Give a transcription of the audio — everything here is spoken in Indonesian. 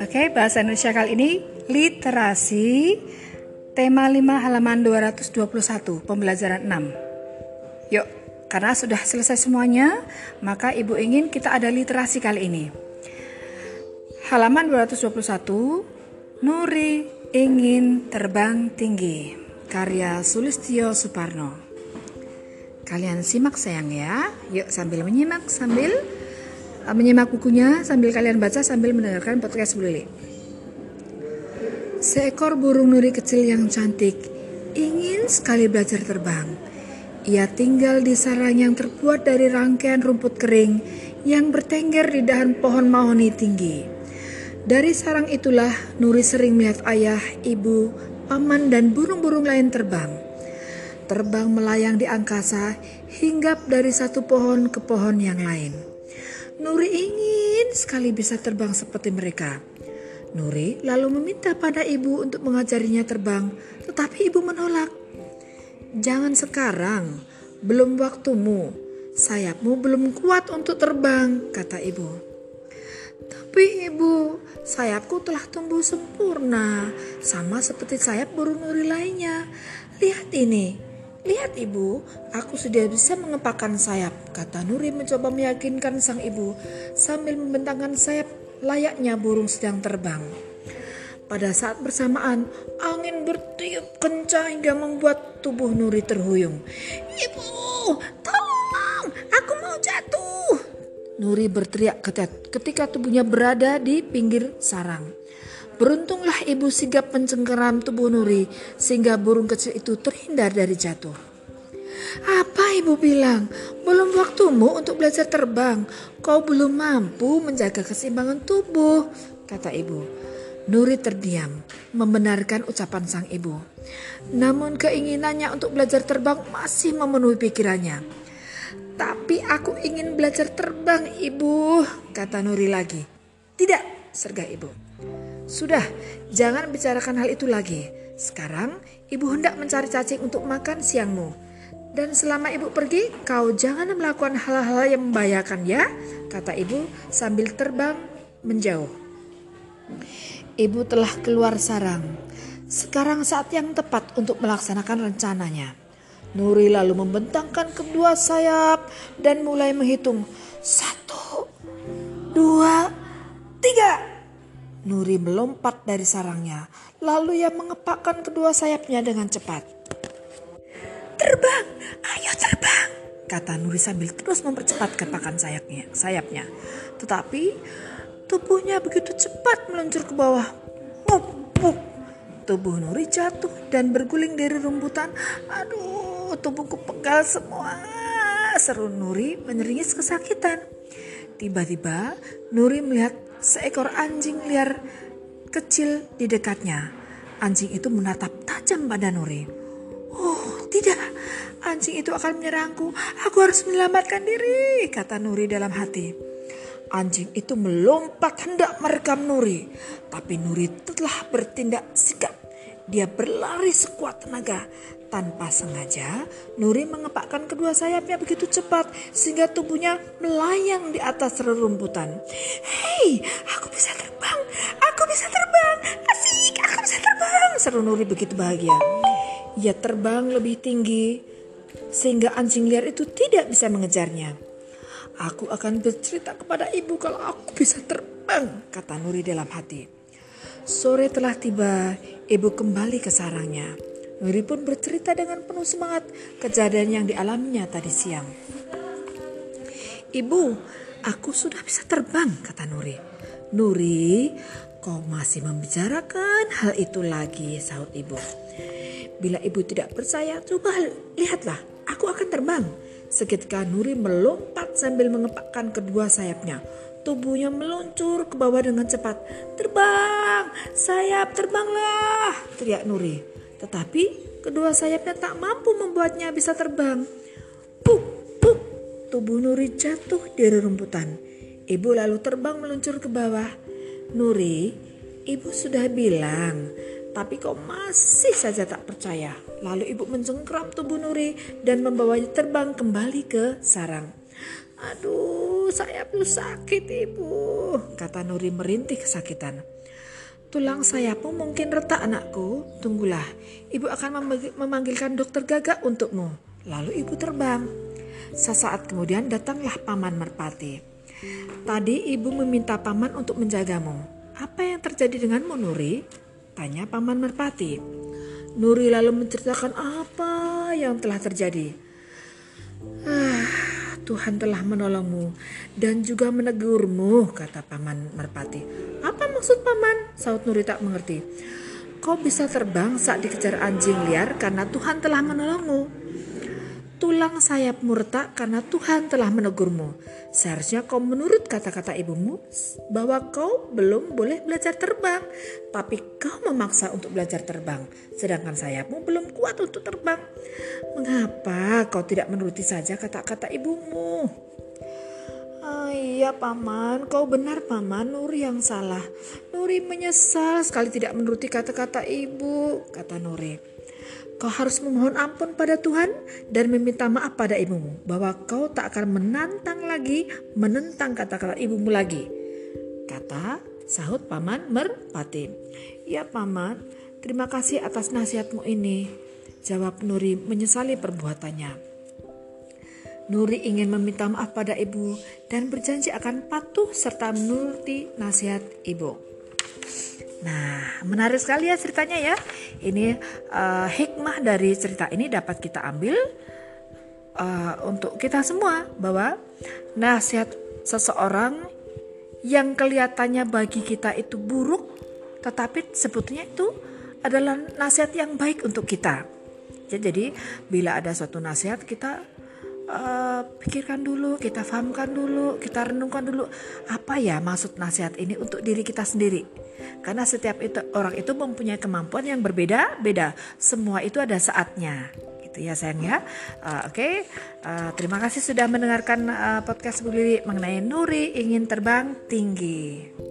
Oke, bahasa Indonesia kali ini literasi tema 5 halaman 221, pembelajaran 6. Yuk, karena sudah selesai semuanya, maka Ibu ingin kita ada literasi kali ini. Halaman 221, Nuri ingin terbang tinggi. Karya Sulistyo Suparno. Kalian simak sayang ya. Yuk sambil menyimak sambil Eh, menyimak bukunya sambil kalian baca sambil mendengarkan podcast Bulili. Seekor burung nuri kecil yang cantik ingin sekali belajar terbang. Ia tinggal di sarang yang terbuat dari rangkaian rumput kering yang bertengger di dahan pohon mahoni tinggi. Dari sarang itulah Nuri sering melihat ayah, ibu, paman, dan burung-burung lain terbang. Terbang melayang di angkasa, hinggap dari satu pohon ke pohon yang lain. Nuri ingin sekali bisa terbang seperti mereka. Nuri lalu meminta pada ibu untuk mengajarinya terbang, tetapi ibu menolak. Jangan sekarang, belum waktumu. Sayapmu belum kuat untuk terbang, kata ibu. Tapi ibu, sayapku telah tumbuh sempurna, sama seperti sayap burung nuri lainnya. Lihat ini, Lihat ibu, aku sudah bisa mengepakkan sayap, kata Nuri mencoba meyakinkan sang ibu sambil membentangkan sayap layaknya burung sedang terbang. Pada saat bersamaan, angin bertiup kencang hingga membuat tubuh Nuri terhuyung. Ibu, tolong, aku mau jatuh. Nuri berteriak ketat ketika tubuhnya berada di pinggir sarang. Beruntunglah ibu sigap mencengkeram tubuh Nuri sehingga burung kecil itu terhindar dari jatuh. Apa ibu bilang? Belum waktumu untuk belajar terbang. Kau belum mampu menjaga keseimbangan tubuh, kata ibu. Nuri terdiam, membenarkan ucapan sang ibu. Namun keinginannya untuk belajar terbang masih memenuhi pikirannya. Tapi aku ingin belajar terbang, ibu, kata Nuri lagi. Sergah ibu. Sudah, jangan bicarakan hal itu lagi. Sekarang ibu hendak mencari cacing untuk makan siangmu. Dan selama ibu pergi, kau jangan melakukan hal-hal yang membahayakan ya, kata ibu sambil terbang menjauh. Ibu telah keluar sarang. Sekarang saat yang tepat untuk melaksanakan rencananya. Nuri lalu membentangkan kedua sayap dan mulai menghitung. Satu, Nuri melompat dari sarangnya, lalu ia mengepakkan kedua sayapnya dengan cepat. Terbang, ayo terbang, kata Nuri sambil terus mempercepat kepakan sayapnya. sayapnya. Tetapi tubuhnya begitu cepat meluncur ke bawah. Mupuk. Tubuh Nuri jatuh dan berguling dari rumputan. Aduh, tubuhku pegal semua. Seru Nuri menyeringis kesakitan. Tiba-tiba Nuri melihat seekor anjing liar kecil di dekatnya. Anjing itu menatap tajam pada Nuri. Oh, tidak. Anjing itu akan menyerangku. Aku harus menyelamatkan diri, kata Nuri dalam hati. Anjing itu melompat hendak merekam Nuri. Tapi Nuri telah bertindak sigap. Dia berlari sekuat tenaga tanpa sengaja, Nuri mengepakkan kedua sayapnya begitu cepat sehingga tubuhnya melayang di atas rerumputan. Hei, aku bisa terbang, aku bisa terbang, asik, aku bisa terbang, seru Nuri begitu bahagia. Ia terbang lebih tinggi sehingga anjing liar itu tidak bisa mengejarnya. Aku akan bercerita kepada ibu kalau aku bisa terbang, kata Nuri dalam hati. Sore telah tiba, ibu kembali ke sarangnya. Nuri pun bercerita dengan penuh semangat kejadian yang dialaminya tadi siang. Ibu, aku sudah bisa terbang, kata Nuri. Nuri, kau masih membicarakan hal itu lagi, sahut ibu. Bila ibu tidak percaya, coba lihatlah, aku akan terbang. Seketika Nuri melompat sambil mengepakkan kedua sayapnya. Tubuhnya meluncur ke bawah dengan cepat. Terbang, sayap terbanglah, teriak Nuri. Tetapi kedua sayapnya tak mampu membuatnya bisa terbang. Puk, puk, tubuh Nuri jatuh dari rumputan. Ibu lalu terbang meluncur ke bawah. Nuri, ibu sudah bilang, tapi kau masih saja tak percaya. Lalu ibu mencengkram tubuh Nuri dan membawanya terbang kembali ke sarang. Aduh, sayapku sakit ibu, kata Nuri merintih kesakitan. Tulang sayapmu mungkin retak anakku, tunggulah, ibu akan memanggilkan dokter gagak untukmu. Lalu ibu terbang. Sesaat kemudian datanglah paman Merpati. Tadi ibu meminta paman untuk menjagamu. Apa yang terjadi denganmu Nuri? Tanya paman Merpati. Nuri lalu menceritakan apa yang telah terjadi. Ah, Tuhan telah menolongmu dan juga menegurmu, kata Paman Merpati. Apa maksud Paman? Saud Nuri tak mengerti. Kau bisa terbang saat dikejar anjing liar karena Tuhan telah menolongmu tulang sayapmu retak karena Tuhan telah menegurmu. Seharusnya kau menurut kata-kata ibumu bahwa kau belum boleh belajar terbang, tapi kau memaksa untuk belajar terbang, sedangkan sayapmu belum kuat untuk terbang. Mengapa kau tidak menuruti saja kata-kata ibumu? Oh, iya paman, kau benar paman, Nuri yang salah. Nuri menyesal sekali tidak menuruti kata-kata ibu, kata Nuri. Kau harus memohon ampun pada Tuhan dan meminta maaf pada ibumu bahwa kau tak akan menantang lagi, menentang kata-kata ibumu lagi. Kata sahut paman merpati. Ya paman, terima kasih atas nasihatmu ini. Jawab Nuri menyesali perbuatannya. Nuri ingin meminta maaf pada ibu dan berjanji akan patuh serta menuruti nasihat ibu. Nah, menarik sekali ya ceritanya ya. Ini uh, hikmah dari cerita ini dapat kita ambil uh, untuk kita semua bahwa nasihat seseorang yang kelihatannya bagi kita itu buruk, tetapi sebetulnya itu adalah nasihat yang baik untuk kita. Ya, jadi bila ada suatu nasihat kita uh, pikirkan dulu, kita fahamkan dulu, kita renungkan dulu apa ya maksud nasihat ini untuk diri kita sendiri karena setiap itu orang itu mempunyai kemampuan yang berbeda-beda. Semua itu ada saatnya. Gitu ya sayang ya. Uh, Oke, okay. uh, terima kasih sudah mendengarkan uh, podcast Bu Lili mengenai Nuri ingin terbang tinggi.